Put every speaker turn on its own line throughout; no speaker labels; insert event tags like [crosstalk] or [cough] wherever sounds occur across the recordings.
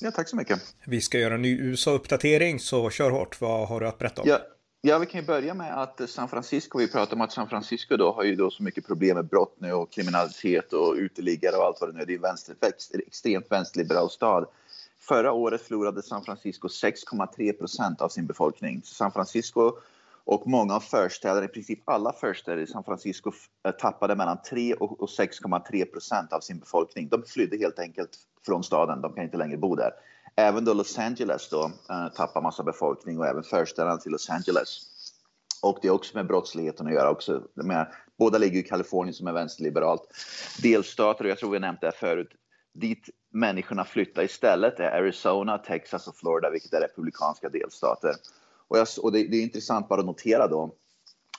Ja, tack så mycket.
Vi ska göra en ny USA-uppdatering, så kör hårt. Vad har du att berätta om?
Ja, ja, vi kan ju börja med att San Francisco, vi pratar om att San Francisco då har ju då så mycket problem med brott nu och kriminalitet och uteliggare och allt vad det nu är. Det är en vänster, extremt vänsterliberal stad. Förra året förlorade San Francisco 6,3 procent av sin befolkning. San Francisco och många av förstäderna, i princip alla förstäder i San Francisco eh, tappade mellan 3 och 6,3 procent av sin befolkning. De flydde helt enkelt från staden, de kan inte längre bo där. Även då Los Angeles då äh, tappar massa befolkning och även förstäderna till Los Angeles. Och det är också med brottsligheten att göra också. Med, båda ligger i Kalifornien som är vänsterliberalt. Delstater, och jag tror vi nämnt det förut, dit människorna flyttar istället är Arizona, Texas och Florida, vilket är republikanska delstater. Och, jag, och det, det, är intressant bara att notera då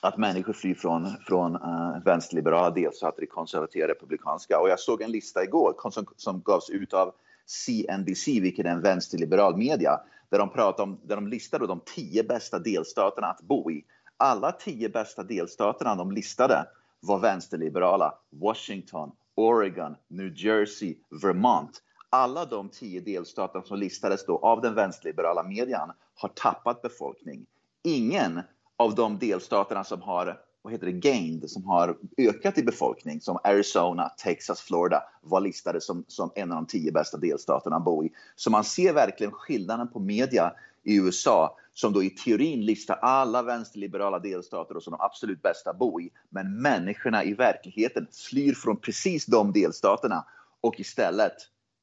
att människor flyr från, från eh, uh, vänsterliberala delstater i konservativa republikanska. Och jag såg en lista igår som, som gavs ut av CNBC, vilket är en vänsterliberal media, där de, pratar om, där de listade de tio bästa delstaterna att bo i. Alla tio bästa delstaterna de listade var vänsterliberala. Washington, Oregon, New Jersey, Vermont alla de tio delstaterna som listades då av den vänsterliberala median har tappat befolkning. Ingen av de delstaterna som har vad heter det, gained, som har ökat i befolkning, som Arizona, Texas, Florida, var listade som, som en av de tio bästa delstaterna att bo i. Så man ser verkligen skillnaden på media i USA, som då i teorin listar alla vänsterliberala delstater som de absolut bästa att bo i. Men människorna i verkligheten flyr från precis de delstaterna och istället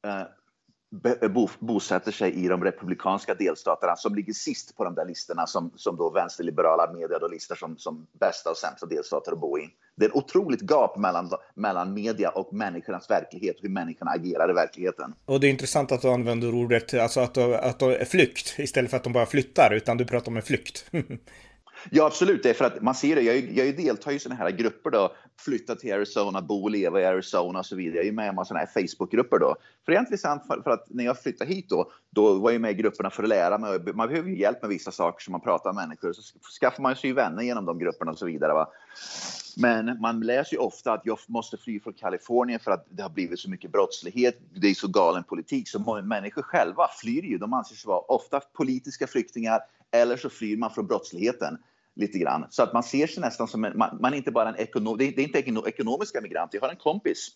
Eh, Eh, bo, bosätter sig i de republikanska delstaterna som ligger sist på de där listorna som, som då vänsterliberala medier då listar som, som bästa och sämsta delstater att bo i. Det är ett otroligt gap mellan, mellan media och människornas verklighet, hur människorna agerar i verkligheten.
Och det är intressant att du använder ordet, alltså att, att, att flykt istället för att de bara flyttar, utan du pratar om en flykt. [laughs]
Ja, absolut. Det är för att man ser det. Jag, jag deltar i sådana här grupper då. Flytta till Arizona, bo och leva i Arizona och så vidare. Jag är med i sådana här Facebookgrupper då. För det är intressant för, för, att när jag flyttade hit då, då var jag med i grupperna för att lära mig. Man behöver ju hjälp med vissa saker som man pratar med människor. Så skaffar man sig vänner genom de grupperna och så vidare. Va? Men man läser ju ofta att jag måste fly från Kalifornien för att det har blivit så mycket brottslighet. Det är så galen politik. Så många människor själva flyr ju. De anser sig vara ofta politiska flyktingar eller så flyr man från brottsligheten lite grann. Så att man ser sig nästan som en, man, man är inte bara en ekonom, det är, det är inte ekonomiska migrant. Jag har en kompis,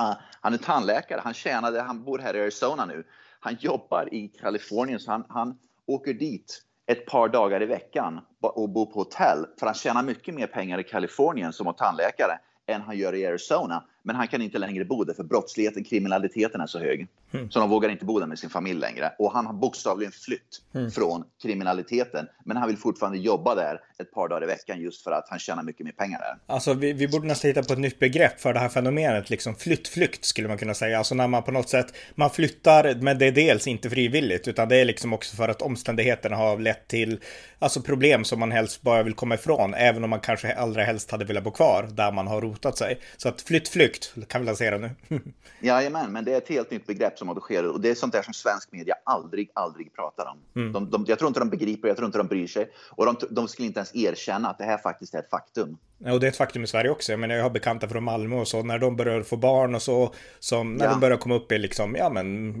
uh, han är tandläkare, han tjänade, han bor här i Arizona nu. Han jobbar i Kalifornien så han, han åker dit ett par dagar i veckan och bor på hotell för han tjänar mycket mer pengar i Kalifornien som tandläkare än han gör i Arizona. Men han kan inte längre bo där för brottsligheten, kriminaliteten är så hög. Mm. Så de vågar inte bo där med sin familj längre. Och han har bokstavligen flytt mm. från kriminaliteten. Men han vill fortfarande jobba där ett par dagar i veckan just för att han tjänar mycket mer pengar där.
Alltså vi, vi borde nästan hitta på ett nytt begrepp för det här fenomenet, liksom flytt-flykt skulle man kunna säga. Alltså när man på något sätt, man flyttar, men det är dels inte frivilligt, utan det är liksom också för att omständigheterna har lett till, alltså problem som man helst bara vill komma ifrån, även om man kanske allra helst hade velat bo kvar där man har rotat sig. Så att flytt-flykt kan vi lansera nu. [laughs]
Jajamän, men det är ett helt nytt begrepp som sker och det är sånt där som svensk media aldrig, aldrig pratar om. Mm. De, de, jag tror inte de begriper, jag tror inte de bryr sig och de, de skulle inte ens erkänna att det här faktiskt är ett faktum.
Ja, och det är ett faktum i Sverige också. Men jag har bekanta från Malmö och så, när de börjar få barn och så, som när ja. de börjar komma upp i liksom, ja men,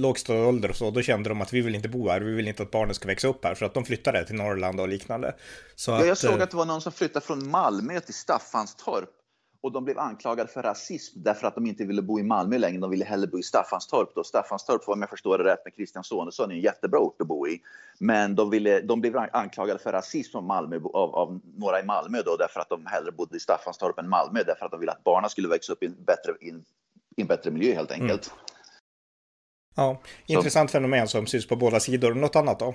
lågstadieålder och så, då kände de att vi vill inte bo här, vi vill inte att barnen ska växa upp här, för att de flyttade till Norrland och liknande.
Så ja, jag att, såg eh, att det var någon som flyttade från Malmö till Staffanstorp och de blev anklagade för rasism därför att de inte ville bo i Malmö längre. De ville hellre bo i Staffanstorp. Då. Staffanstorp, om jag förstår det rätt, med Christian Sonesson, är en jättebra ort att bo i. Men de, ville, de blev anklagade för rasism av, Malmö, av, av några i Malmö då, därför att de hellre bodde i Staffanstorp än Malmö, därför att de ville att barnen skulle växa upp i en bättre, i en, i en bättre miljö helt enkelt. Mm.
Ja, intressant Så. fenomen som syns på båda sidor. Något annat då?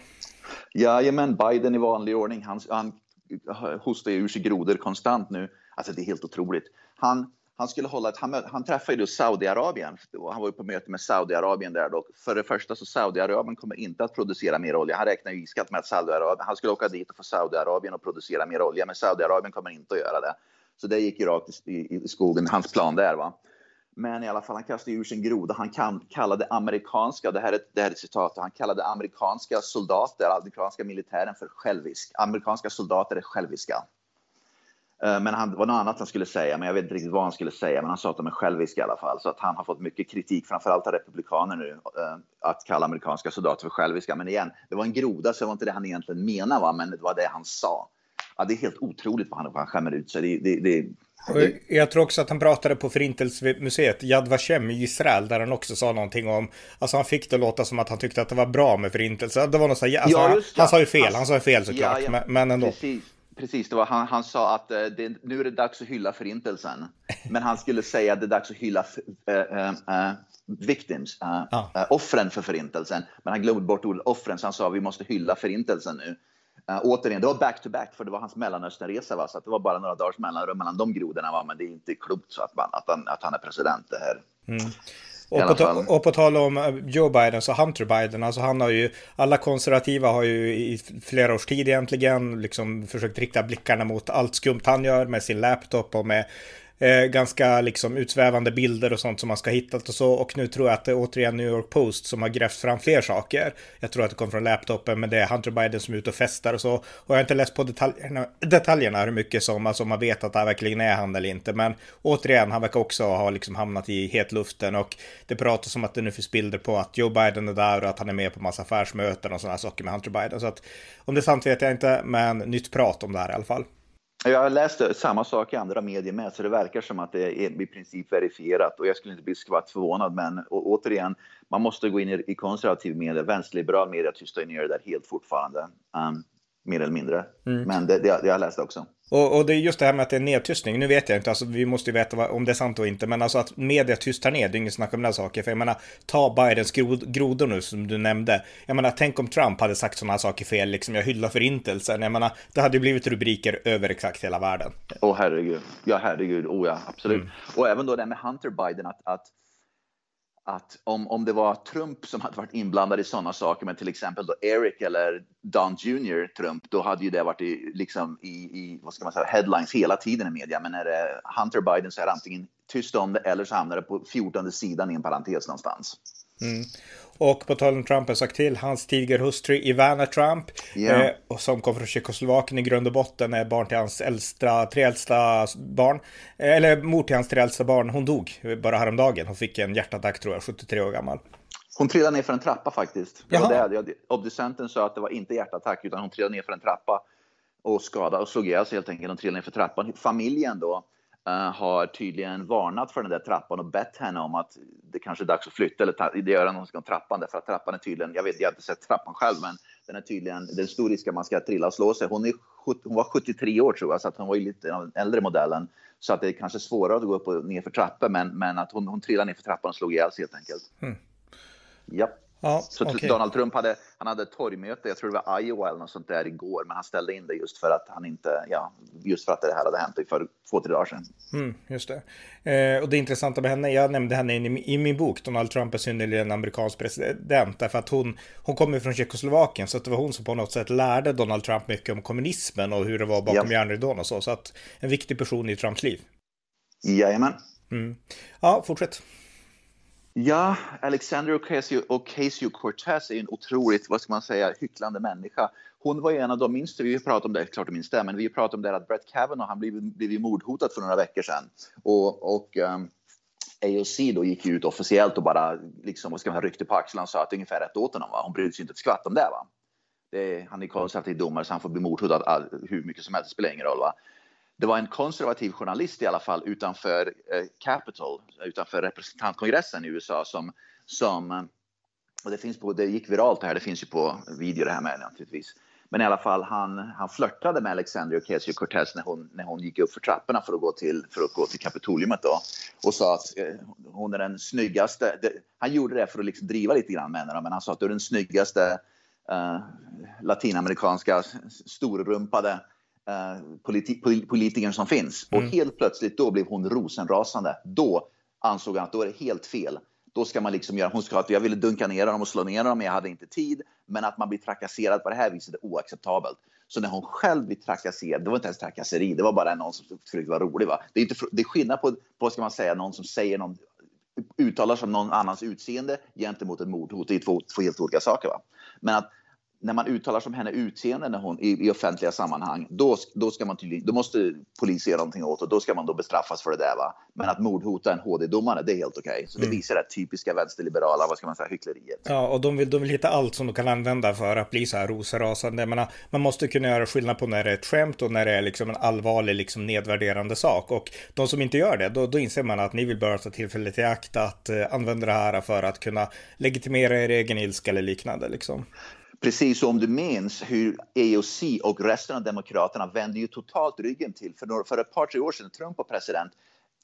Jajamän, Biden i vanlig ordning. Han, han hostar ur sig grodor konstant nu. Alltså det är helt otroligt. Han, han skulle hålla ett, han, han träffade ju Saudiarabien. Han var ju på möte med Saudiarabien där då. För det första så Saudiarabien kommer inte att producera mer olja. Han räknar ju iskallt med att Saudiarabien, han skulle åka dit och få Saudiarabien att producera mer olja, men Saudiarabien kommer inte att göra det. Så det gick ju rakt i, i skogen, hans plan där va. Men i alla fall, han kastade ur sin groda. Han kan, kallade amerikanska, det här, är, det här är ett citat, han kallade amerikanska soldater, amerikanska militären för självisk. Amerikanska soldater är själviska. Eh, men han, det var något annat han skulle säga, men jag vet inte riktigt vad han skulle säga. Men han sa att de är själviska i alla fall. Så att han har fått mycket kritik, framförallt av republikaner nu, eh, att kalla amerikanska soldater för själviska. Men igen, det var en groda, så det var inte det han egentligen menade, va? men det var det han sa. Ja, det är helt otroligt vad han, vad han skämmer ut sig. Det, det,
det, jag tror också att han pratade på Förintelsemuseet Yad Vashem i Israel där han också sa någonting om, alltså han fick det låta som att han tyckte att det var bra med förintelse. Det var något så alltså, ja, han, han, sa ju fel, han sa ju fel såklart, ja, ja. men ändå.
Precis precis, det var, han, han sa att uh, det, nu är det dags att hylla förintelsen. Men han skulle säga att det är dags att hylla uh, uh, victims, ah. offren för förintelsen. Men han glömde bort ordet offren, så han sa att vi måste hylla förintelsen nu. Återigen, det var back to back, för det var hans Mellanösternresa, va? så det var bara några dagars mellanrum mellan de grodorna. Va? Men det är inte klokt så att, man, att, han, att han är president det här. Mm.
Och på, och på tal om eh, Joe Biden, så Hunter Biden, alltså han har ju, alla konservativa har ju i flera års tid egentligen liksom försökt rikta blickarna mot allt skumt han gör med sin laptop och med eh, ganska liksom utsvävande bilder och sånt som man ska ha hittat och så. Och nu tror jag att det är återigen New York Post som har grävt fram fler saker. Jag tror att det kommer från laptopen, men det är Hunter Biden som är ute och festar och så. Och jag har inte läst på detaljerna, detaljerna hur mycket som alltså, man vet att det här verkligen är han eller inte. Men återigen, han verkar också ha liksom hamnat i hetluften och det pratas om att det nu finns bilder på att Joe Biden är där och att han är med på massa affärsmöten och sådana saker med Hunter Biden. Så att om det är sant vet jag inte, men nytt prat om det här i alla fall.
Jag har läst samma sak i andra medier med, så det verkar som att det är i princip verifierat. Och jag skulle inte bli skvatt förvånad, men återigen, man måste gå in i, i konservativ media. Vänsterliberal media tystar ner det där helt fortfarande, um, mer eller mindre. Mm. Men det, det, det har jag läst också.
Och, och, det är just det här med att det är nedtystning. Nu vet jag inte, alltså, vi måste ju veta vad, om det är sant och inte. Men alltså att media tystar ner, det är inget snack om den saker. För jag menar, ta Bidens grod, grodor nu som du nämnde. Jag menar, tänk om Trump hade sagt sådana saker fel, liksom jag hyllar förintelsen. Jag menar, det hade ju blivit rubriker över exakt hela världen.
Åh oh, herregud, ja herregud, oh ja, absolut. Mm. Och även då det med Hunter Biden, att, att att om, om det var Trump som hade varit inblandad i sådana saker, men till exempel då Eric eller Don Jr. Trump, då hade ju det varit i, liksom i, i vad ska man säga, headlines hela tiden i media. Men när det är Hunter Biden så är det antingen tyst om det eller så hamnar det på 14 sidan i en parentes någonstans.
Mm. Och på tal om Trump har sagt till, hans tidigare hustru Ivana Trump, yeah. eh, som kom från Tjeckoslovakien i grund och botten, är barn till hans äldsta, tre äldsta barn. Eh, eller mor till hans tre äldsta barn, hon dog bara häromdagen. Hon fick en hjärtattack tror jag, 73 år gammal.
Hon trillade ner för en trappa faktiskt. Obducenten sa att det var inte hjärtattack utan hon trillade ner för en trappa och skadade och slog ihjäl sig helt enkelt. Hon trillade ner för trappan. Familjen då har tydligen varnat för den där trappan och bett henne om att det kanske är dags att flytta eller göra någonting om trappan därför att trappan är tydligen, jag vet, jag har inte sett trappan själv, men den är tydligen, det är stor risk att man ska trilla och slå sig. Hon, är, hon var 73 år tror jag, så att hon var ju lite av den äldre modellen. Så att det är kanske svårare att gå upp och ner för trappor, men, men att hon, hon trillade ner för trappan och slog ihjäl sig helt enkelt. Mm. Ja. Ja, så okay. Donald Trump hade, han hade ett torgmöte, jag tror det var Iowa eller något sånt där igår, men han ställde in det just för att han inte, ja, just för att det här hade hänt för två, tre dagar sedan.
Mm, just det. Eh, och det intressanta med henne, jag nämnde henne i, i, min bok, Donald Trump är synnerligen amerikansk president, därför att hon, hon kommer från Tjeckoslovakien, så det var hon som på något sätt lärde Donald Trump mycket om kommunismen och hur det var bakom ja. järnridån och så, så att en viktig person i Trumps liv.
Jajamän.
Mm. Ja, fortsätt.
Ja, Alexander Ocasio-Cortez är en otroligt, vad ska man säga, hycklande människa. Hon var en av de, minsta, vi har pratat om det, klart du minns det, men vi har pratat om det att Brett Kavanaugh, han blev, blev mordhotad för några veckor sedan. Och, och ehm, um, AOC då gick ut officiellt och bara liksom, vad ska man säga, ryckte på axlarna och sa att ungefär rätt åt honom. Va? Hon brydde sig inte ett skvatt om det. Va? det han är konservativ domare så han får bli mordhotad hur mycket som helst, det spelar ingen roll. Va? Det var en konservativ journalist i alla fall utanför eh, Capitol, utanför representantkongressen i USA som, som eh, och det, finns på, det gick viralt det här, det finns ju på video det här med naturligtvis. Men i alla fall, han, han flörtade med Alexandria Ocasio-Cortez när hon, när hon gick upp för trapporna för att gå till, för att gå till Kapitoliumet då. Och sa att eh, hon är den snyggaste. Det, han gjorde det för att liksom driva lite grann med henne, men han sa att du är den snyggaste eh, latinamerikanska storrumpade politi politikern som finns. Mm. Och helt plötsligt då blev hon rosenrasande. Då ansåg han att då är det helt fel. Då ska man liksom göra, hon ska att jag ville dunka ner dem och slå ner dem, men jag hade inte tid. Men att man blir trakasserad på det här viset är oacceptabelt. Så när hon själv blir trakasserad, det var inte ens trakasseri, det var bara någon som försökte vara rolig. Va? Det, är inte, det är skillnad på, på, ska man säga, någon som säger någon, uttalar sig om någon annans utseende gentemot ett mordhot. Det är två, två helt olika saker. Va? Men att när man uttalar sig om henne utseende när hon, i, i offentliga sammanhang, då, då, ska man tydligen, då måste polis göra någonting åt och då ska man då bestraffas för det där. Va? Men att mordhota en HD-domare, det är helt okej. Okay. Så det mm. visar det typiska vänsterliberala, vad ska man säga, hyckleriet.
Ja, och de vill, de vill hitta allt som de kan använda för att bli så här rosenrasande. Man, man måste kunna göra skillnad på när det är ett skämt och när det är liksom en allvarlig, liksom nedvärderande sak. Och de som inte gör det, då, då inser man att ni vill bara ta tillfället i akt att uh, använda det här för att kunna legitimera er egen ilska eller liknande. Liksom.
Precis som du minns hur AOC och resten av demokraterna vände ju totalt ryggen till. För, några, för ett par, tre år sedan Trump var president,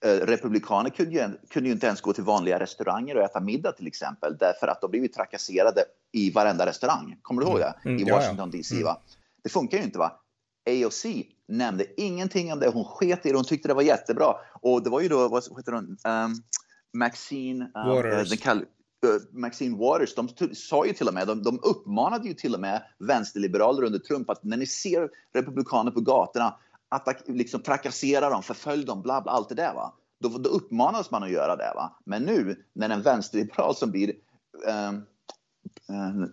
eh, republikaner kunde ju, kunde ju inte ens gå till vanliga restauranger och äta middag till exempel, därför att de blivit trakasserade i varenda restaurang. Kommer du ihåg det? Mm. I Washington DC. Va? Mm. Det funkar ju inte. va? AOC nämnde ingenting om det. Hon sket i det. Hon tyckte det var jättebra. Och det var ju då, vad heter hon? Um, Maxine... Um,
Waters.
Den Eh, Eh, Maxine Waters, de sa ju till och med, de, de uppmanade ju till och med vänsterliberaler under Trump att när ni ser republikaner på gatorna, attack, liksom trakassera dem, förfölj dem, bla bla, allt det där. Va? Då, då uppmanas man att göra det. Va? Men nu när en vänsterliberal som blir um,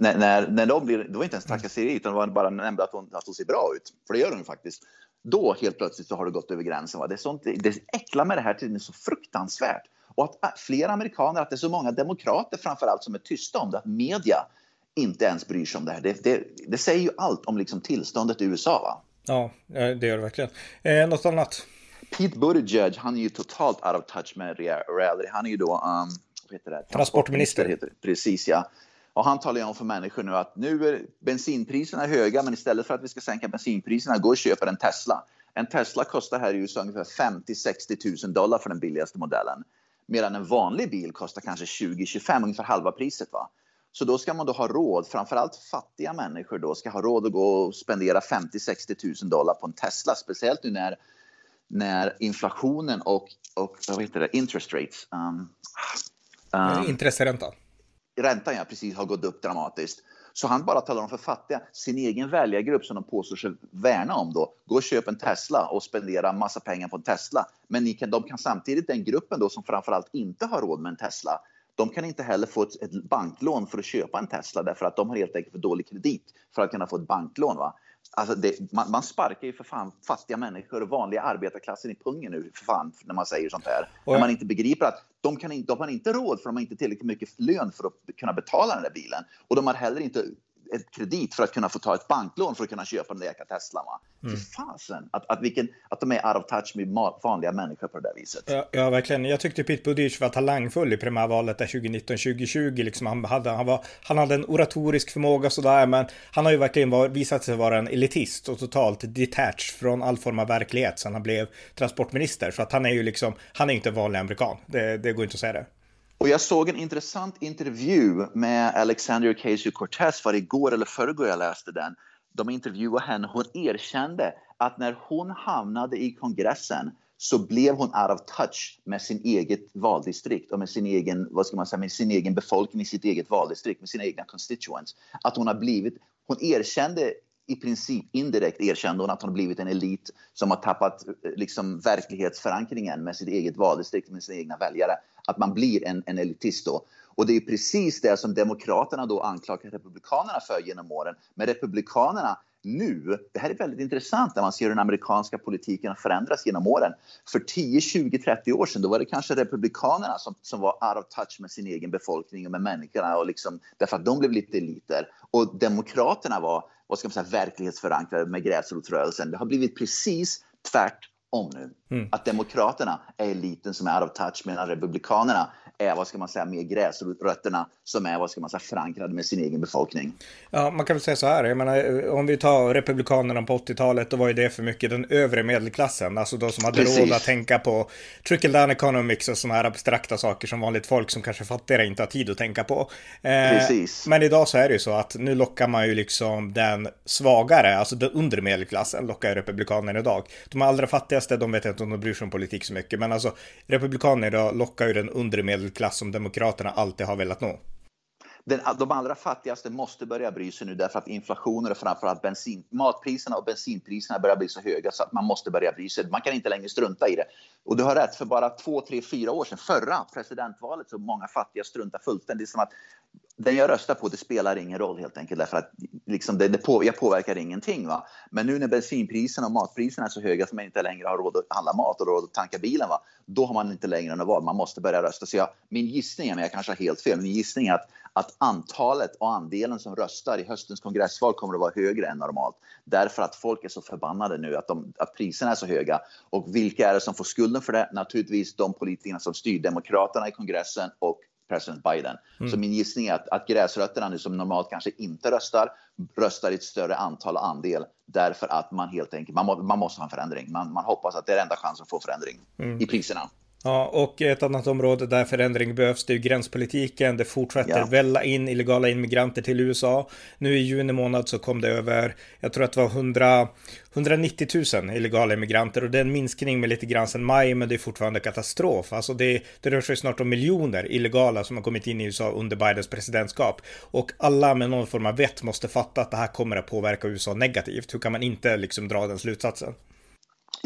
när, när, när de blir, det var inte ens trakasserier, utan det var bara nämnde att hon, att hon ser bra ut, för det gör hon ju faktiskt. Då helt plötsligt så har det gått över gränsen. Va? Det är sånt, det äcklar med det här tiden är så fruktansvärt. Och att äh, fler amerikaner, att det är så många demokrater framför allt som är tysta om det, att media inte ens bryr sig om det här. Det, det, det säger ju allt om liksom tillståndet i USA. Va?
Ja, det gör det verkligen. Eh, något annat?
Pete Buttigieg, han är ju totalt out of touch med reality. Han är ju då, um, heter det?
Transportminister. Heter
det. Precis, ja. Och han talar ju om för människor nu att nu är bensinpriserna höga, men istället för att vi ska sänka bensinpriserna, gå och köpa en Tesla. En Tesla kostar här i USA ungefär 50-60 000 dollar för den billigaste modellen. Medan en vanlig bil kostar kanske 20-25, ungefär halva priset. Va? Så då ska man då ha råd, framförallt fattiga människor då, ska ha råd att gå och spendera 50-60 000 dollar på en Tesla. Speciellt nu när, när inflationen och, och vad heter det, interest rates. Um,
um, Intresseränta.
Räntan, ja, precis, har gått upp dramatiskt. Så han bara talar om för fattiga, sin egen väljargrupp som de påstår sig värna om då, gå och köp en Tesla och spendera massa pengar på en Tesla. Men ni kan, de kan samtidigt, den gruppen då som framförallt inte har råd med en Tesla, de kan inte heller få ett, ett banklån för att köpa en Tesla därför att de har helt enkelt för dålig kredit för att kunna få ett banklån. Va? Alltså det, man, man, sparkar ju för fan fattiga människor och vanliga arbetarklassen i pungen nu för fan när man säger sånt här. Och när man inte begriper att de, kan inte, de har inte råd för de har inte tillräckligt mycket lön för att kunna betala den där bilen. Och de har heller inte ett kredit för att kunna få ta ett banklån för att kunna köpa den där jäkla Teslan. Va? Mm. fasen att, att, vilken, att de är out of touch med vanliga människor på det där viset.
Ja, ja verkligen. Jag tyckte Pete Buttigieg var talangfull i primärvalet 2019-2020. Liksom han, hade, han, var, han hade en oratorisk förmåga sådär, men han har ju verkligen var, visat sig vara en elitist och totalt detached från all form av verklighet sen han blev transportminister. Så att han är ju liksom, han är inte en vanlig amerikan. Det, det går inte att säga det.
Och jag såg en intressant intervju med Alexander Ocasio-Cortez, var det igår eller förrgår jag läste den. De intervjuade henne. Hon erkände att när hon hamnade i kongressen så blev hon out of touch med sin eget valdistrikt och med sin egen, vad ska man säga, med sin egen befolkning i sitt eget valdistrikt, med sina egna constituents. Att hon har blivit, hon erkände i princip indirekt erkände hon att hon blivit en elit som har tappat eh, liksom, verklighetsförankringen med sitt eget valdistrikt, med sina egna väljare. Att man blir en, en elitist då. Och det är precis det som Demokraterna då anklagar Republikanerna för genom åren. Men Republikanerna nu, det här är väldigt intressant när man ser hur den amerikanska politiken har förändrats genom åren. För 10, 20, 30 år sedan då var det kanske Republikanerna som, som var out of touch med sin egen befolkning och med människorna och liksom, därför att de blev lite eliter. Och Demokraterna var vad ska man säga, verklighetsförankrade med gräsrotsrörelsen. Det har blivit precis tvärtom nu. Mm. Att Demokraterna är eliten som är out of touch medan Republikanerna är, vad ska man säga, mer gräsrötterna som är, vad ska man säga, förankrade med sin egen befolkning.
Ja, man kan väl säga så här, jag menar, om vi tar Republikanerna på 80-talet, då var ju det för mycket den övre medelklassen, alltså de som hade Precis. råd att tänka på trickle down economics och sådana här abstrakta saker som vanligt folk som kanske fattigare inte har tid att tänka på.
Eh, Precis.
Men idag så är det ju så att nu lockar man ju liksom den svagare, alltså den undre medelklassen lockar ju Republikanerna idag. De allra fattigaste, de vet inte om de bryr sig om politik så mycket, men alltså Republikanerna idag lockar ju den undre medelklass som Demokraterna alltid har velat nå.
Den, de allra fattigaste måste börja bry sig nu därför att inflationen och framförallt bensin, matpriserna och bensinpriserna börjar bli så höga så att man måste börja bry sig. Man kan inte längre strunta i det. Och du har rätt, för bara två, tre, fyra år sedan, förra presidentvalet, så många fattiga struntar fullständigt. som att den jag röstar på, det spelar ingen roll helt enkelt därför att liksom det, det på, jag påverkar ingenting. Va? Men nu när bensinpriserna och matpriserna är så höga att man inte längre har råd att handla mat och råd att tanka bilen, va? då har man inte längre något val. Man måste börja rösta. Så jag, min gissning, är, men jag kanske har helt fel, min gissning är att, att antalet och andelen som röstar i höstens kongressval kommer att vara högre än normalt. Därför att folk är så förbannade nu att, de, att priserna är så höga. Och vilka är det som får skulden för det? Naturligtvis de politikerna som styr Demokraterna i kongressen och president Biden. Mm. Så min gissning är att, att gräsrötterna nu som normalt kanske inte röstar, röstar i ett större antal och andel därför att man helt enkelt, man, må, man måste ha en förändring. Man, man hoppas att det är enda chansen att få förändring mm. i priserna.
Ja, och ett annat område där förändring behövs, det är gränspolitiken. Det fortsätter ja. välla in illegala immigranter till USA. Nu i juni månad så kom det över, jag tror att det var 100, 190 000 illegala immigranter och det är en minskning med lite grann sedan maj, men det är fortfarande katastrof. Alltså det, det rör sig snart om miljoner illegala som har kommit in i USA under Bidens presidentskap. Och alla med någon form av vett måste fatta att det här kommer att påverka USA negativt. Hur kan man inte liksom dra den slutsatsen?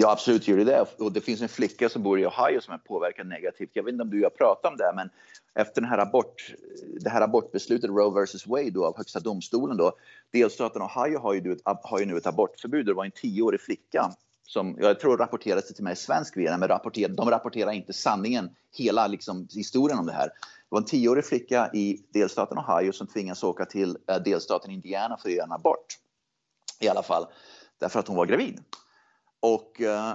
Ja, absolut gör det det. Och det finns en flicka som bor i Ohio som är påverkad negativt. Jag vet inte om du har pratat om det, men efter den här abort, det här abortbeslutet Roe vs Wade då, av Högsta domstolen då, delstaten Ohio har ju, har ju nu ett abortförbud. Det var en tioårig flicka som jag tror rapporterades till mig i svensk media, men rapporter, de rapporterar inte sanningen, hela liksom, historien om det här. Det var en tioårig flicka i delstaten Ohio som tvingas åka till eh, delstaten Indiana för att göra en abort. I alla fall därför att hon var gravid. Och eh,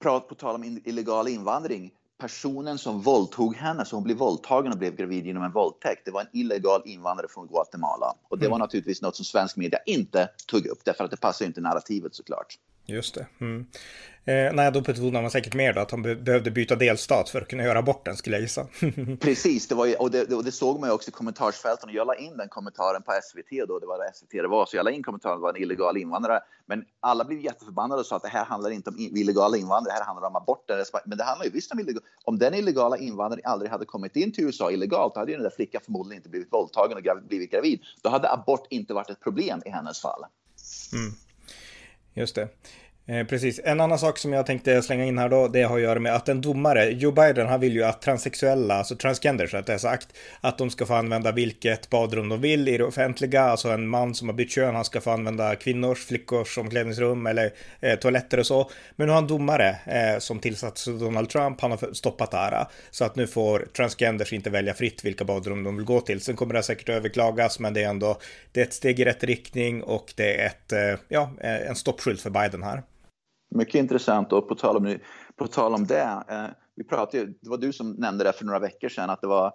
på tal om illegal invandring, personen som våldtog henne, så hon blev våldtagen och blev gravid genom en våldtäkt, det var en illegal invandrare från Guatemala. Och det var mm. naturligtvis något som svensk media inte tog upp, därför att det passar inte narrativet såklart.
Just det. Mm. Eh, nej, då betonar man säkert mer då att han be behövde byta delstat för att kunna göra bort den skulle jag gissa. [laughs]
Precis, det var ju, och, det, och det såg man ju också i kommentarsfälten och jag la in den kommentaren på SVT då, det var det SVT det var, så jag la in kommentaren att det var en illegal invandrare. Men alla blev jätteförbannade och sa att det här handlar inte om illegala invandrare, det här handlar om aborter. Men det handlar ju visst om illegala. Om den illegala invandraren aldrig hade kommit in till USA illegalt, då hade ju den där flickan förmodligen inte blivit våldtagen och blivit gravid. Då hade abort inte varit ett problem i hennes fall.
Mm. Just det. Eh, precis. En annan sak som jag tänkte slänga in här då, det har att göra med att en domare, Joe Biden, han vill ju att transsexuella, alltså transgenders rättare sagt, att de ska få använda vilket badrum de vill i det offentliga. Alltså en man som har bytt kön, han ska få använda kvinnors, flickors omklädningsrum eller eh, toaletter och så. Men nu har en domare eh, som tillsatts av Donald Trump, han har stoppat det här. Så att nu får transgenders inte välja fritt vilka badrum de vill gå till. Sen kommer det säkert överklagas, men det är ändå, det är ett steg i rätt riktning och det är ett, eh, ja, eh, en stoppskylt för Biden här.
Mycket intressant och på tal om, på tal om det. Eh, vi pratade, det var du som nämnde det för några veckor sedan att det var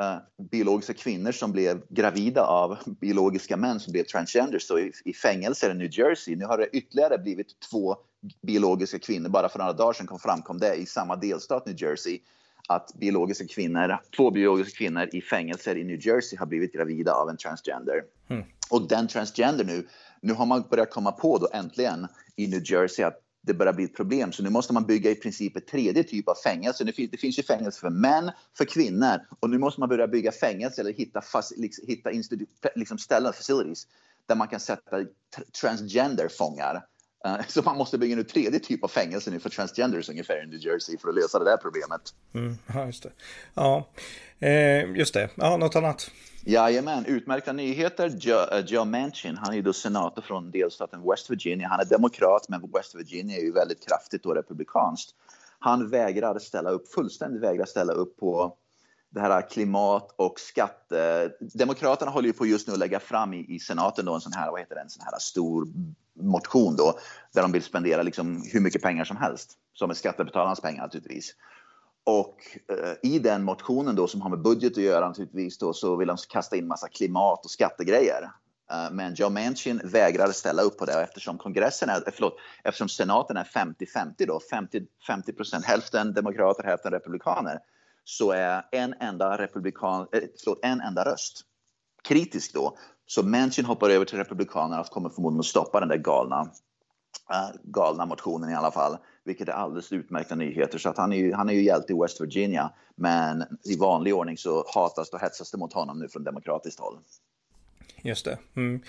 eh, biologiska kvinnor som blev gravida av biologiska män som blev transgenders så i, i fängelser i New Jersey. Nu har det ytterligare blivit två biologiska kvinnor. Bara för några dagar sedan kom framkom det i samma delstat New Jersey att biologiska kvinnor, två biologiska kvinnor i fängelser i New Jersey har blivit gravida av en transgender. Mm. Och den transgender nu, nu har man börjat komma på då äntligen i New Jersey att det börjar bli ett problem. Så nu måste man bygga i princip ett tredje typ av fängelse. Det finns, det finns ju fängelse för män, för kvinnor och nu måste man börja bygga fängelse eller hitta, fast, liksom, hitta liksom ställen, facilities, där man kan sätta transgender-fångar. Uh, så man måste bygga en tredje typ av fängelse nu för transgenders ungefär i New Jersey för att lösa det där problemet.
Mm, ja, just det. Ja, eh, just det. Ja, något annat?
Jajamän, utmärkta nyheter. Joe, uh, Joe Manchin, han är då senator från delstaten West Virginia. Han är demokrat, men West Virginia är ju väldigt kraftigt och republikanskt. Han vägrar ställa upp, fullständigt vägrar ställa upp på det här klimat och skatte... Demokraterna håller ju på just nu att lägga fram i, i senaten då en sån här, vad heter det, en sån här stor motion då, där de vill spendera liksom hur mycket pengar som helst, som är skattebetalarnas pengar naturligtvis. Och eh, i den motionen då som har med budget att göra naturligtvis då så vill de kasta in massa klimat och skattegrejer. Eh, men Joe Manchin vägrar ställa upp på det eftersom kongressen är, eh, förlåt, eftersom senaten är 50-50 då, 50 procent, hälften demokrater, hälften republikaner, så är en enda republikan, eh, förlåt, en enda röst kritisk då. Så Manchin hoppar över till republikanerna och kommer förmodligen att stoppa den där galna, äh, galna motionen i alla fall, vilket är alldeles utmärkta nyheter. Så att han är ju, han är ju hjälte i West Virginia, men i vanlig ordning så hatas och hetsas det mot honom nu från demokratiskt håll.
Just det. Mm.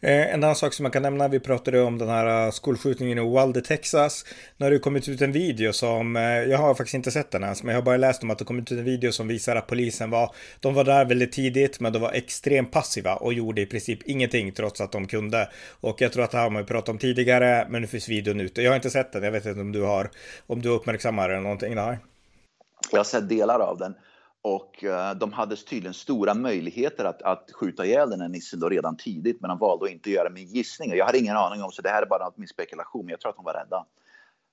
Eh, en annan sak som man kan nämna, vi pratade om den här eh, skolskjutningen i Uvalde, Texas. Nu har det kommit ut en video som, eh, jag har faktiskt inte sett den ens, men jag har bara läst om att det kommit ut en video som visar att polisen var, de var där väldigt tidigt, men de var extremt passiva och gjorde i princip ingenting trots att de kunde. Och jag tror att det här har man pratat om tidigare, men nu finns videon ute. Jag har inte sett den, jag vet inte om du har, om du uppmärksammar den någonting där.
Jag har sett delar av den. Och uh, de hade tydligen stora möjligheter att, att skjuta ihjäl den här nissen då redan tidigt, men de valde att inte göra min gissning. Jag har ingen aning om, så det här är bara min spekulation, men jag tror att de var rädda.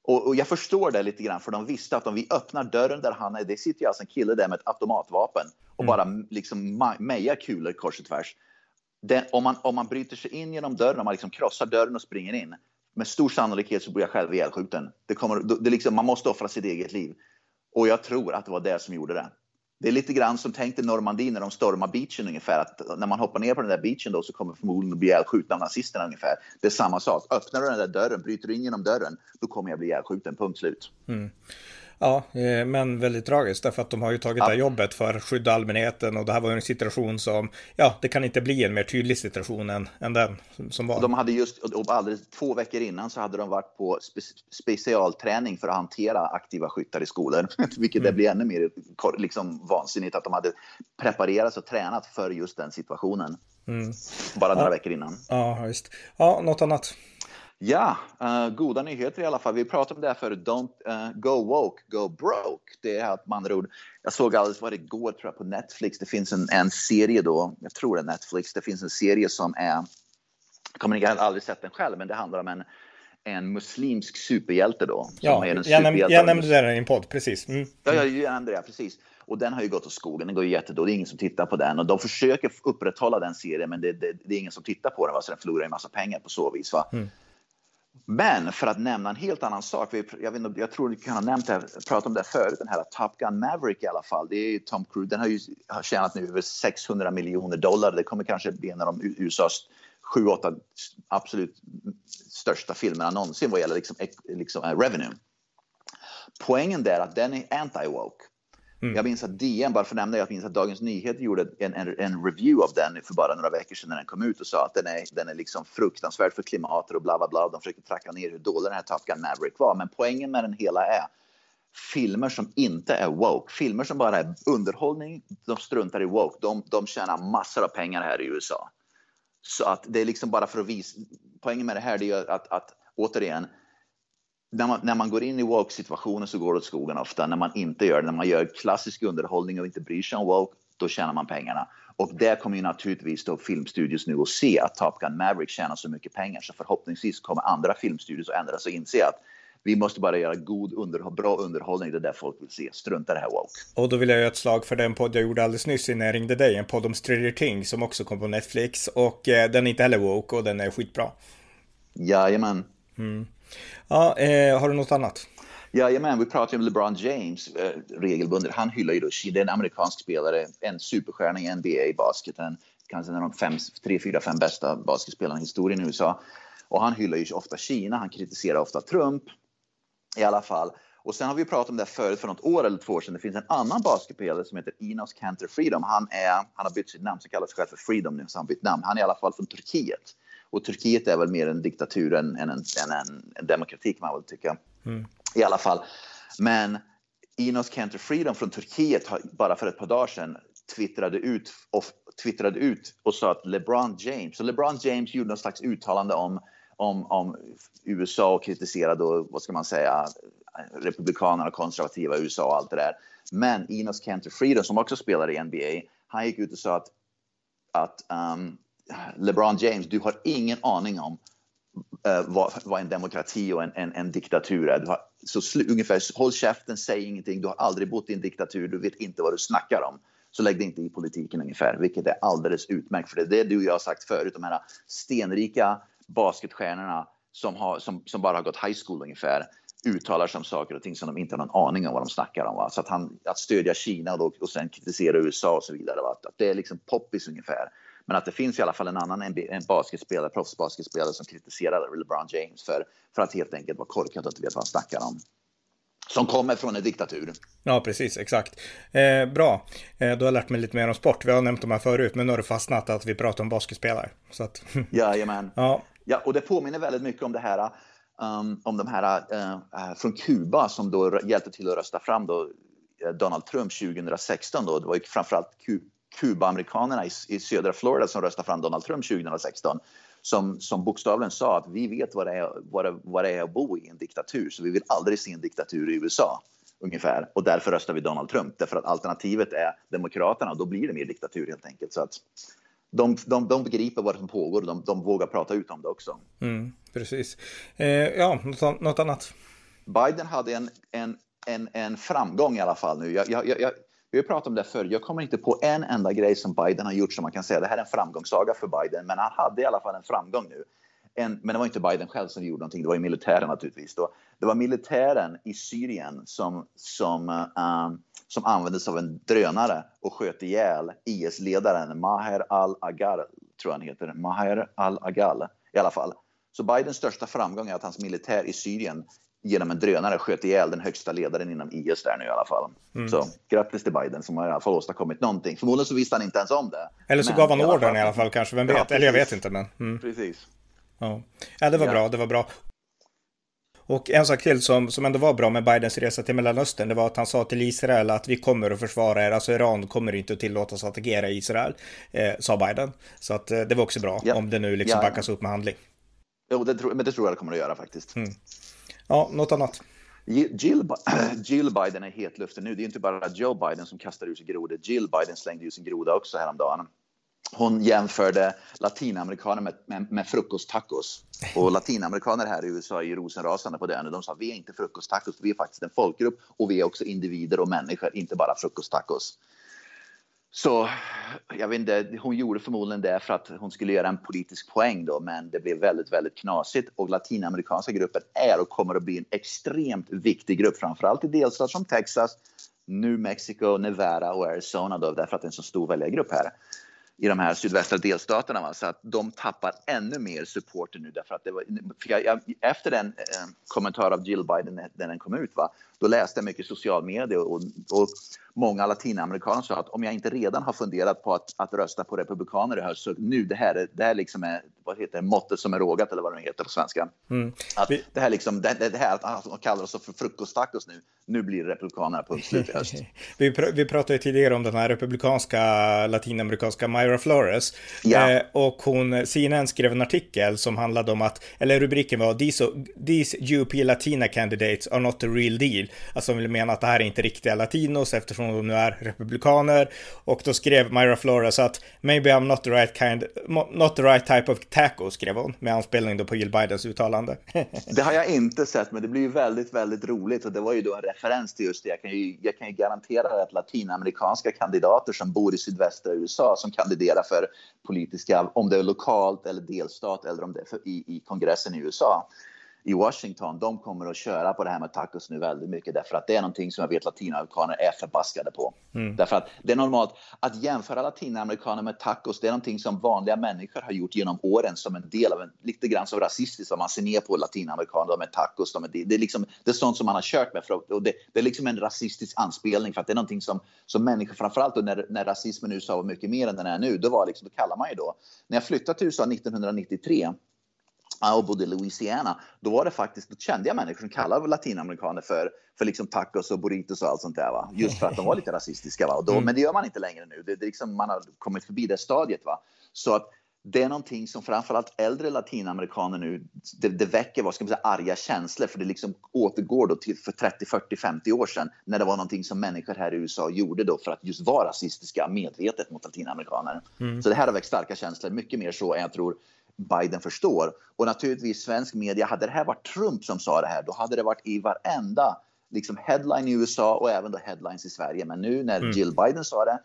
Och, och, jag förstår det lite grann, för de visste att om vi öppnar dörren där han är, det sitter ju alltså en kille där med ett automatvapen och mm. bara liksom mejar kulor kors och tvärs. Den, om, man, om man bryter sig in genom dörren, om man liksom krossar dörren och springer in, med stor sannolikhet så blir jag själv ihjälskjuten. Det kommer, det liksom, man måste offra sitt eget liv. Och jag tror att det var det som gjorde det. Det är lite grann som tänk dig Normandie när de stormar beachen ungefär. Att när man hoppar ner på den där beachen då så kommer förmodligen att bli ihjälskjuten av nazisterna ungefär. Det är samma sak. Öppnar du den där dörren, bryter du in genom dörren, då kommer jag bli ihjälskjuten. Punkt slut. Mm.
Ja, eh, men väldigt tragiskt därför att de har ju tagit ja. det här jobbet för att skydda allmänheten och det här var en situation som, ja, det kan inte bli en mer tydlig situation än, än den som var.
De hade just, och alldeles två veckor innan så hade de varit på spe, specialträning för att hantera aktiva skyttar i skolor, [laughs] vilket mm. det blir ännu mer liksom vansinnigt att de hade preparerats och tränat för just den situationen. Mm. Bara några
ja.
veckor innan.
Ja, visst. Ja, något annat?
Ja, uh, goda nyheter i alla fall. Vi pratade om det här förut. Don't uh, go woke, go broke. Det är att man andra ord. Jag såg alldeles vad det går tror jag, på Netflix. Det finns en, en serie då. Jag tror det är Netflix. Det finns en serie som är. Jag kommer aldrig sett den själv, men det handlar om en en muslimsk superhjälte då.
Ja, jag, näm jag nämnde den i en podd, precis.
Mm. Ja, jag nämnde det, precis. Och den har ju gått åt skogen, den går ju jättedåligt, det är ingen som tittar på den. Och de försöker upprätthålla den serien, men det, det, det är ingen som tittar på den, va? så den förlorar en massa pengar på så vis. Va? Mm. Men för att nämna en helt annan sak, jag, vet, jag tror ni kan ha nämnt det, pratat om det förut, den här Top Gun Maverick i alla fall. Det är Tom Cruise, den har ju har tjänat nu över 600 miljoner dollar. Det kommer kanske bli en av de USAs sju, åtta absolut största filmerna någonsin vad gäller liksom, liksom, eh, revenue. Poängen där är att den är anti-woke. Mm. Jag minns att DN, bara för att nämna det, jag minns att Dagens Nyheter gjorde en, en, en, review av den för bara några veckor sedan när den kom ut och sa att den är, den är liksom fruktansvärd för klimatet och bla bla bla. De försöker tracka ner hur dålig den här Top Gun Maverick var. Men poängen med den hela är filmer som inte är woke, filmer som bara är underhållning, de struntar i woke, de, de tjänar massor av pengar här i USA. Så att det är liksom bara för att visa, poängen med det här är ju att, att återigen, när man, när man går in i woke-situationer så går det åt skogen ofta. När man inte gör det, när man gör klassisk underhållning och inte bryr sig om woke, då tjänar man pengarna. Och där kommer ju naturligtvis då filmstudios nu att se att Top Gun Maverick tjänar så mycket pengar så förhoppningsvis kommer andra filmstudios att ändra sig och inse att vi måste bara göra god underhåll, bra underhållning, det är där folk vill se. Strunta det här woke.
Och då vill jag göra ett slag för den podd jag gjorde alldeles nyss innan jag ringde dig, en podd om Stranger Things som också kom på Netflix och eh, den är inte heller woke och den är skitbra.
Jajamän. Mm.
Ja, eh, har du något annat?
Jajamän, vi pratar om LeBron James eh, regelbundet. Han hyllar ju då, det är en amerikansk spelare, en superstjärna i NBA-basketen. Kanske en av de fem, tre, fyra, fem bästa basketspelarna i historien i USA. Och han hyllar ju ofta Kina, han kritiserar ofta Trump i alla fall. Och sen har vi pratat om det förut för något år eller två år sedan. Det finns en annan basketspelare som heter Enos Kanter Freedom. Han, är, han har bytt sitt namn, så kallar sig själv för Freedom nu, så han bytt namn. Han är i alla fall från Turkiet. Och Turkiet är väl mer en diktatur än, än, en, än en, en, demokrati kan man väl tycka. Mm. I alla fall. Men Enos Cantor Freedom från Turkiet bara för ett par dagar sedan twittrade ut, och, twittrade ut och sa att LeBron James, så LeBron James gjorde någon slags uttalande om, om, om USA och kritiserade, och, vad ska man säga, republikanerna, konservativa USA och allt det där. Men Enos Cantor Freedom som också spelar i NBA, han gick ut och sa att, att um, LeBron James, du har ingen aning om uh, vad, vad, en demokrati och en, en, en diktatur är. Har, så slu, ungefär, håll käften, säg ingenting, du har aldrig bott i en diktatur, du vet inte vad du snackar om. Så lägg det inte i politiken ungefär, vilket är alldeles utmärkt. För det är det du och jag har sagt förut, de här stenrika basketstjärnorna som, har, som, som bara har gått high school ungefär uttalar sig om saker och ting som de inte har någon aning om vad de snackar om. Va? Så att, han, att stödja Kina och, då, och sen kritisera USA och så vidare. Va? Att det är liksom poppis ungefär. Men att det finns i alla fall en annan en basketspelare, proffsbasketspelare som kritiserar LeBron James för, för att helt enkelt vara korkad och inte vet vad han snackar om. Som kommer från en diktatur.
Ja, precis, exakt. Eh, bra, eh, du har lärt mig lite mer om sport. Vi har nämnt de här förut, men nu har det fastnat att vi pratar om basketspelare. Så att... [laughs]
Jajamän. Ja. ja, och det påminner väldigt mycket om det här um, om de här uh, från Kuba som då hjälpte till att rösta fram då eh, Donald Trump 2016. Då. Det var ju framförallt Kuba-amerikanerna i, i södra Florida som röstade fram Donald Trump 2016 som, som bokstavligen sa att vi vet vad det, är, vad, det, vad det är att bo i en diktatur så vi vill aldrig se en diktatur i USA ungefär och därför röstar vi Donald Trump därför att alternativet är Demokraterna och då blir det mer diktatur helt enkelt. Så att de, de, de begriper vad som pågår och de, de vågar prata ut om det också.
Mm, precis. Eh, ja, något, något, annat?
Biden hade en, en, en, en framgång i alla fall nu. Jag, jag, jag, vi har pratat om det förr. Jag kommer inte på en enda grej som Biden har gjort som man kan säga det här är en framgångssaga för Biden. Men han hade i alla fall en framgång nu. En, men det var inte Biden själv som gjorde någonting, det var ju militären naturligtvis. Då. Det var militären i Syrien som, som, um, som användes av en drönare och sköt ihjäl IS-ledaren Maher al-Agar, tror jag han heter. Maher al-Agal i alla fall. Så Bidens största framgång är att hans militär i Syrien genom en drönare sköt ihjäl den högsta ledaren inom IS där nu i alla fall. Mm. Så grattis till Biden som har i alla fall åstadkommit någonting. Förmodligen så visste han inte ens om det.
Eller så gav han orden i alla fall kanske, vem vet? Ja, Eller jag vet inte men.
Mm. Precis.
Ja. ja, det var ja. bra, det var bra. Och en sak till som, som ändå var bra med Bidens resa till Mellanöstern, det var att han sa till Israel att vi kommer att försvara er, alltså Iran kommer inte att tillåtas att attackera Israel, eh, sa Biden. Så att eh, det var också bra, ja. om det nu liksom ja, backas upp med handling.
Jo, det tror, men det tror jag det kommer att göra faktiskt. Mm.
Ja, något annat?
Jill, [clears throat] Jill Biden är hetluften nu. Det är inte bara Joe Biden som kastar ur sig grodor. Jill Biden slängde ur sin groda också häromdagen. Hon jämförde latinamerikaner med, med, med frukosttacos. Och latinamerikaner här i USA är ju rosenrasande på det. De sa vi är inte frukosttacos, vi är faktiskt en folkgrupp och vi är också individer och människor, inte bara frukosttacos. Så jag vet inte, hon gjorde förmodligen det för att hon skulle göra en politisk poäng då, men det blev väldigt, väldigt knasigt. Och latinamerikanska gruppen är och kommer att bli en extremt viktig grupp, framförallt i delstater som Texas, New Mexico, Nevada och Arizona då, därför att det är en så stor väljargrupp här i de här sydvästra delstaterna. Va? Så att de tappar ännu mer supporter nu. Därför att det var, jag, jag, efter den eh, kommentar av Jill Biden när den kom ut, va? då läste jag mycket social media och, och många latinamerikaner sa att om jag inte redan har funderat på att, att rösta på republikaner i höst så nu det här, det här liksom är vad heter det, måttet som är rågat eller vad det heter på svenska. Mm. Att det här liksom, det, det här att de kallar oss för frukosttacos nu, nu blir det republikanerna punkt slut i höst. [laughs]
vi, pr vi pratade ju tidigare om den här republikanska latinamerikanska Myra Flores ja. eh, och hon, CNN skrev en artikel som handlade om att, eller rubriken var These, these UP Latina candidates are not the real deal. Alltså hon ville mena att det här är inte riktiga latinos eftersom de nu är republikaner. Och då skrev Myra Flores att maybe I'm not the right kind, not the right type of taco, skrev hon med anspelning då på Jill Bidens uttalande. [laughs]
det har jag inte sett, men det blir ju väldigt, väldigt roligt och det var ju då en referens till just det. Jag kan ju, jag kan ju garantera att latinamerikanska kandidater som bor i sydvästra USA som kandiderar för politiska, om det är lokalt eller delstat eller om det är för, i, i kongressen i USA, i Washington, de kommer att köra på det här med tacos nu väldigt mycket därför att det är någonting som jag vet latinamerikaner är förbaskade på. Mm. Därför att det är normalt att jämföra latinamerikaner med tacos. Det är någonting som vanliga människor har gjort genom åren som en del av en lite grann som rasistiskt vad man ser ner på latinamerikaner med tacos. De är, det, är liksom, det är sånt som man har kört med för, och det, det, är liksom en rasistisk anspelning för att det är någonting som, som människor framförallt då när, när rasismen i USA var mycket mer än den är nu, då var liksom, då kallar man ju då. När jag flyttade till USA 1993 och bodde i Louisiana, då var det faktiskt, då kände jag människor som kallade latinamerikaner för, för liksom tacos och burritos och allt sånt där. Va? Just för att de var lite rasistiska. Va? Och då, mm. Men det gör man inte längre nu. Det, det liksom, man har kommit förbi det stadiet. Va? Så att det är någonting som framförallt äldre latinamerikaner nu, det, det väcker vad ska man säga, arga känslor för det liksom återgår då till för 30, 40, 50 år sedan när det var någonting som människor här i USA gjorde då för att just vara rasistiska medvetet mot latinamerikaner. Mm. Så det här har väckt starka känslor, mycket mer så än jag tror Biden förstår. Och naturligtvis svensk media, hade det här varit Trump som sa det här, då hade det varit i varenda liksom headline i USA och även då headlines i Sverige. Men nu när mm. Jill Biden sa det,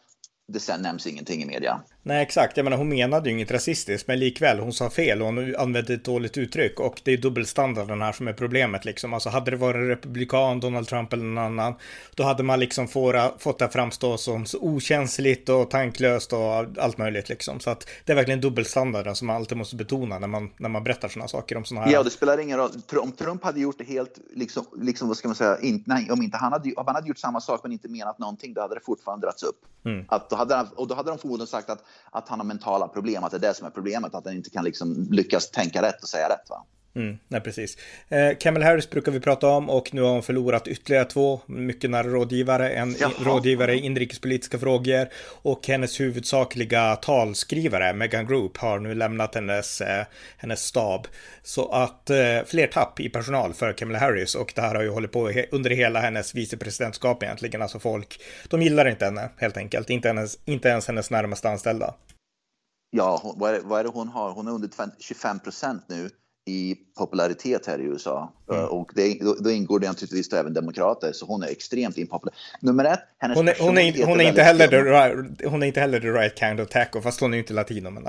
det sen nämns ingenting i media.
Nej, exakt. Jag menar, hon menade ju inget rasistiskt, men likväl, hon sa fel och hon använde ett dåligt uttryck. Och det är dubbelstandarden här som är problemet liksom. Alltså hade det varit en republikan, Donald Trump eller någon annan, då hade man liksom få, fått det framstå som så okänsligt och tanklöst och allt möjligt liksom. Så att det är verkligen dubbelstandarden som man alltid måste betona när man, när man berättar sådana saker om sådana här.
Ja, det spelar ingen roll. Om Trump hade gjort det helt, liksom, liksom vad ska man säga, inte, nej, om inte han hade, om han hade gjort samma sak men inte menat någonting, då hade det fortfarande dragits upp. Mm. Att då hade och då hade de förmodligen sagt att, att han har mentala problem, att det är det som är problemet, att han inte kan liksom lyckas tänka rätt och säga rätt. Va?
Mm, nej, precis. Eh, Kamel Harris brukar vi prata om och nu har hon förlorat ytterligare två mycket nära rådgivare. En Jaha. rådgivare i inrikespolitiska frågor och hennes huvudsakliga talskrivare, Megan Group, har nu lämnat hennes, eh, hennes stab. Så att eh, fler tapp i personal för Kamel Harris och det här har ju hållit på he under hela hennes vicepresidentskap egentligen. Alltså folk, de gillar inte henne helt enkelt, inte, hennes, inte ens hennes närmaste anställda.
Ja, vad är, vad är det hon har? Hon är under 25 procent nu i popularitet här i USA. Mm. Och det, då, då, ingår det naturligtvis även demokrater, så hon är extremt impopulär. Nummer ett, hennes
hon är, hon är, hon är, inte heller the right, hon är inte heller the right kind of taco, fast hon är ju inte latino. Men,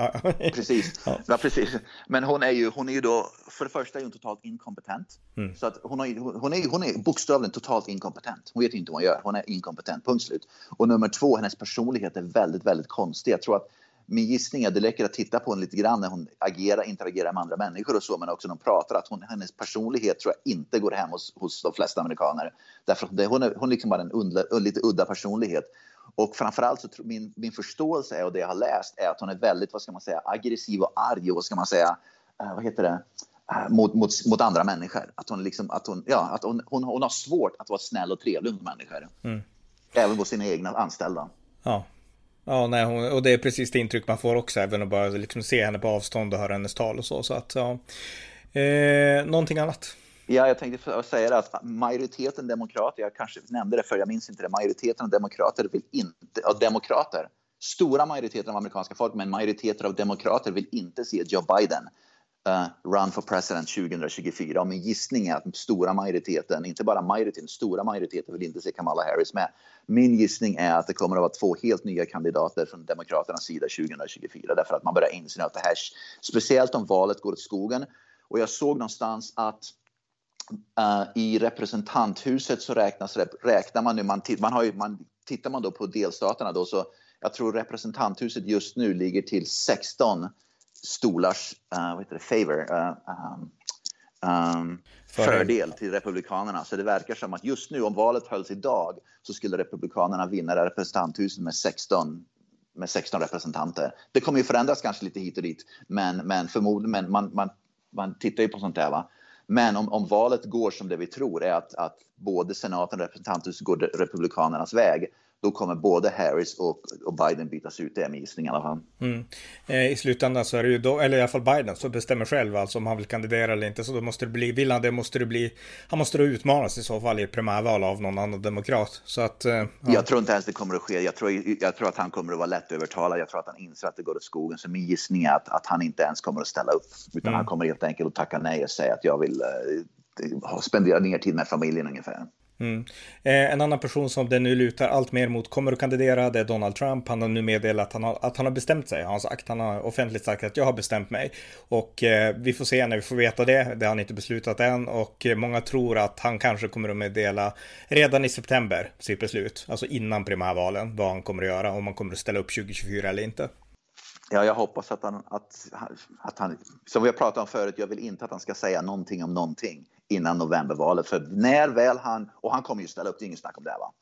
precis. Ja. ja. precis. Men hon är, ju, hon är ju då, för det första är hon totalt inkompetent. Mm. Så att hon, har, hon, är, hon är bokstavligen totalt inkompetent. Hon vet inte vad hon gör, hon är inkompetent, punkt slut. Och nummer två, hennes personlighet är väldigt, väldigt konstig. Jag tror att min gissning är, det räcker att titta på henne lite grann när hon agerar, interagerar med andra människor och så, men också när hon pratar, att hon, hennes personlighet tror jag inte går hem hos, hos de flesta amerikaner. Därför att hon är, hon liksom bara en undla, lite udda personlighet. Och framförallt så tror, min, min förståelse är, och det jag har läst är att hon är väldigt, vad ska man säga, aggressiv och arg och vad ska man säga, uh, vad heter det, uh, mot, mot, mot andra människor. Att hon liksom, att hon, ja, att hon, hon, hon har svårt att vara snäll och trevlig mot människor. Mm. Även mot sina egna anställda.
Ja, Ja, nej, hon, och det är precis det intryck man får också, även att bara liksom se henne på avstånd och höra hennes tal och så. Så att, ja. Eh, någonting annat?
Ja, jag tänkte säga det att majoriteten demokrater, jag kanske nämnde det för jag minns inte det, majoriteten av demokrater vill inte, av demokrater, stora majoriteten av amerikanska folk, men majoriteten av demokrater vill inte se Joe Biden Eh, run for president 2024. Och min gissning är att stora majoriteten, inte bara majoriteten, stora majoriteten vill inte se Kamala Harris med. Min gissning är att det kommer att vara två helt nya kandidater från Demokraternas sida 2024 därför att man börjar inse att det här, speciellt om valet går åt skogen. Och jag såg någonstans att uh, i representanthuset så räknas, räknar man nu, man, man har ju, man, tittar man då på delstaterna då så jag tror representanthuset just nu ligger till 16 stolars uh, vad det, favor, uh, um, um, fördel till Republikanerna. Så det verkar som att just nu, om valet hölls idag, så skulle Republikanerna vinna representanthuset med 16 med 16 representanter. Det kommer ju förändras kanske lite hit och dit, men, men förmodligen, men man, man, man tittar ju på sånt där. Va? Men om, om valet går som det vi tror är att, att både senaten och representanthuset går Republikanernas väg, då kommer både Harris och, och Biden bytas ut, det är min gissning i alla fall.
Mm. Eh, I slutändan så är det ju då, eller i alla fall Biden, som bestämmer själv alltså om han vill kandidera eller inte. Så då måste det bli, vill han det måste det bli, han måste då utmanas i så fall i ett primärval av någon annan demokrat. Så att, eh, ja.
Jag tror inte ens det kommer att ske. Jag tror, jag tror att han kommer att vara lättövertalad. Jag tror att han inser att det går åt skogen. Så min gissning är att, att han inte ens kommer att ställa upp. Utan mm. han kommer helt enkelt att tacka nej och säga att jag vill eh, spendera mer tid med familjen ungefär.
Mm. Eh, en annan person som det nu lutar allt mer mot kommer att kandidera, det är Donald Trump. Han har nu meddelat att han har, att han har bestämt sig. Han har, sagt, han har offentligt sagt att jag har bestämt mig. Och eh, vi får se när vi får veta det. Det har han inte beslutat än. Och eh, många tror att han kanske kommer att meddela redan i september sitt beslut. Alltså innan primärvalen, vad han kommer att göra. Om han kommer att ställa upp 2024 eller inte.
Ja, jag hoppas att han, att, att han, som vi har pratat om förut, jag vill inte att han ska säga någonting om någonting innan novembervalet. För när väl han, och han kommer ju ställa upp, det är inget snack om det va.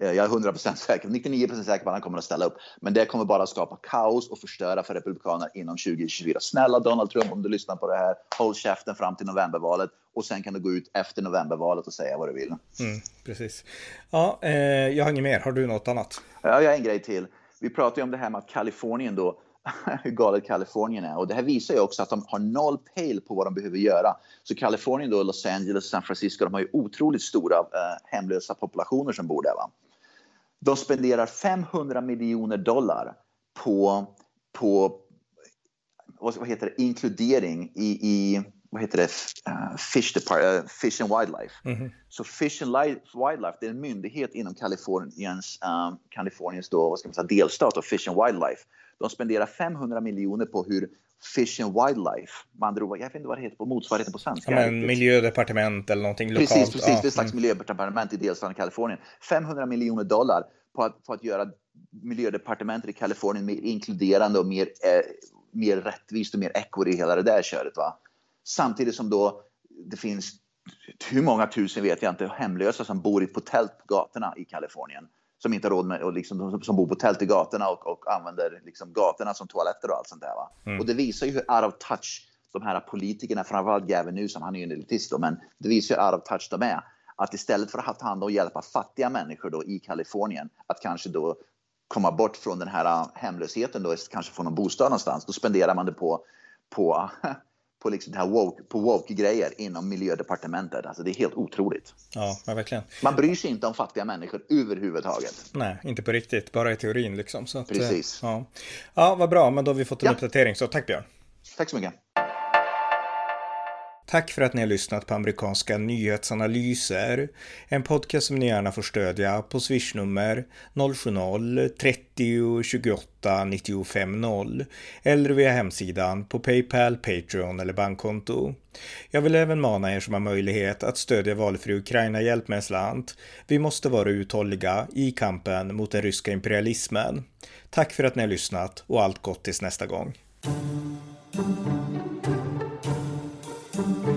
Eh, jag är 100% säker, 99% säker på att han kommer att ställa upp. Men det kommer bara skapa kaos och förstöra för Republikanerna inom 2024. Snälla Donald Trump, om du lyssnar på det här, håll käften fram till novembervalet och sen kan du gå ut efter novembervalet och säga vad du vill.
Mm, precis. Ja, eh, jag har inget mer. Har du något annat?
Ja, jag har en grej till. Vi pratar ju om det här med att Kalifornien då [laughs] hur galet Kalifornien är. Och det här visar ju också att de har noll pejl på vad de behöver göra. Så Kalifornien, då, Los Angeles, San Francisco, de har ju otroligt stora eh, hemlösa populationer som bor där. Va? De spenderar 500 miljoner dollar på, på vad heter det, inkludering i, i vad heter det, uh, Fish, Depart, uh, Fish and Wildlife. Mm. Så Fish and Wildlife det är en myndighet inom Kaliforniens, um, Kaliforniens då, vad ska man säga, delstat och Fish and Wildlife. De spenderar 500 miljoner på hur Fish and Wildlife, man andra jag vet inte vad det heter på motsvarigheten på svenska.
Ja, men miljödepartement eller någonting
lokalt.
Precis,
precis. Ja. Det är ett slags mm. miljödepartement i delstaten Kalifornien. 500 miljoner dollar på att, på att göra miljödepartementet i Kalifornien mer inkluderande och mer, eh, mer rättvist och mer equity i hela det där köret. Va? Samtidigt som då det finns hur många tusen vet jag inte hemlösa som bor på tält på gatorna i Kalifornien som inte har råd med och liksom, som bor på tält i gatorna och, och använder liksom gatorna som toaletter och allt sånt där. Va? Mm. Och det visar ju hur out of touch de här politikerna, framförallt Gavin Newsom, han är ju en elitist då, men det visar hur out of touch de är. Att istället för att ta hand om och hjälpa fattiga människor då i Kalifornien att kanske då komma bort från den här äh, hemlösheten då, kanske få någon bostad någonstans, då spenderar man det på, på [laughs] på, liksom det här woke, på woke-grejer inom miljödepartementet. Alltså det är helt otroligt.
Ja, verkligen.
Man bryr sig inte om fattiga människor överhuvudtaget.
Nej, inte på riktigt, bara i teorin liksom.
Att, Precis.
Ja. ja, vad bra, men då har vi fått en ja. uppdatering, så tack Björn.
Tack så mycket.
Tack för att ni har lyssnat på amerikanska nyhetsanalyser. En podcast som ni gärna får stödja på swishnummer 070-30 28 95 0 eller via hemsidan på Paypal, Patreon eller bankkonto. Jag vill även mana er som har möjlighet att stödja valfri Ukraina-hjälp med en slant. Vi måste vara uthålliga i kampen mot den ryska imperialismen. Tack för att ni har lyssnat och allt gott tills nästa gång. Thank you.